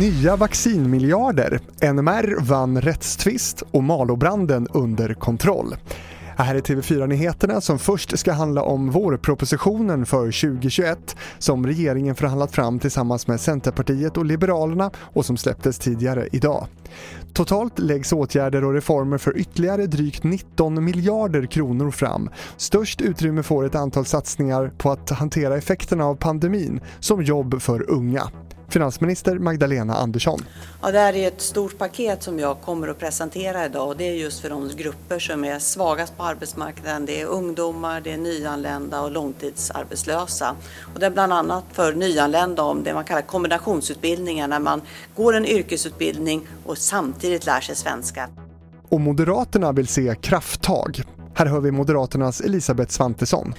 Nya vaccinmiljarder. NMR vann rättstvist och Malobranden under kontroll. Här är TV4-nyheterna som först ska handla om vårpropositionen för 2021 som regeringen förhandlat fram tillsammans med Centerpartiet och Liberalerna och som släpptes tidigare idag. Totalt läggs åtgärder och reformer för ytterligare drygt 19 miljarder kronor fram. Störst utrymme får ett antal satsningar på att hantera effekterna av pandemin som jobb för unga. Finansminister Magdalena Andersson. Ja, det här är ett stort paket som jag kommer att presentera idag och det är just för de grupper som är svagast på arbetsmarknaden. Det är ungdomar, det är nyanlända och långtidsarbetslösa. Och det är bland annat för nyanlända om det man kallar kombinationsutbildningar när man går en yrkesutbildning och samtidigt lär sig svenska. Och Moderaterna vill se krafttag. Här hör vi Moderaternas Elisabeth Svantesson.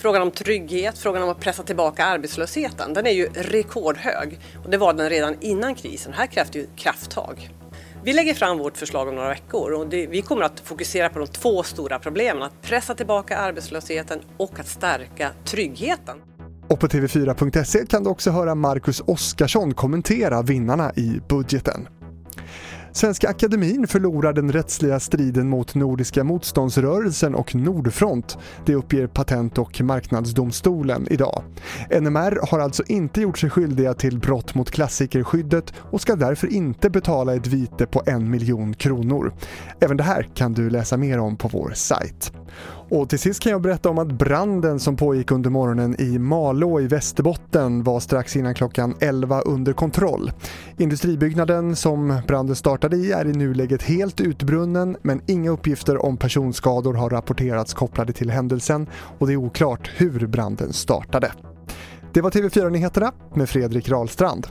Frågan om trygghet, frågan om att pressa tillbaka arbetslösheten, den är ju rekordhög. Och det var den redan innan krisen. Här krävs det ju krafttag. Vi lägger fram vårt förslag om några veckor och det, vi kommer att fokusera på de två stora problemen. Att pressa tillbaka arbetslösheten och att stärka tryggheten. Och på TV4.se kan du också höra Marcus Oskarsson kommentera vinnarna i budgeten. Svenska Akademin förlorar den rättsliga striden mot Nordiska motståndsrörelsen och Nordfront. Det uppger Patent och marknadsdomstolen idag. NMR har alltså inte gjort sig skyldiga till brott mot klassikerskyddet och ska därför inte betala ett vite på en miljon kronor. Även det här kan du läsa mer om på vår sajt. Och till sist kan jag berätta om att branden som pågick under morgonen i Malå i Västerbotten var strax innan klockan 11 under kontroll. Industribyggnaden som branden startade i är i nuläget helt utbrunnen men inga uppgifter om personskador har rapporterats kopplade till händelsen och det är oklart hur branden startade. Det var TV4-nyheterna med Fredrik Rahlstrand.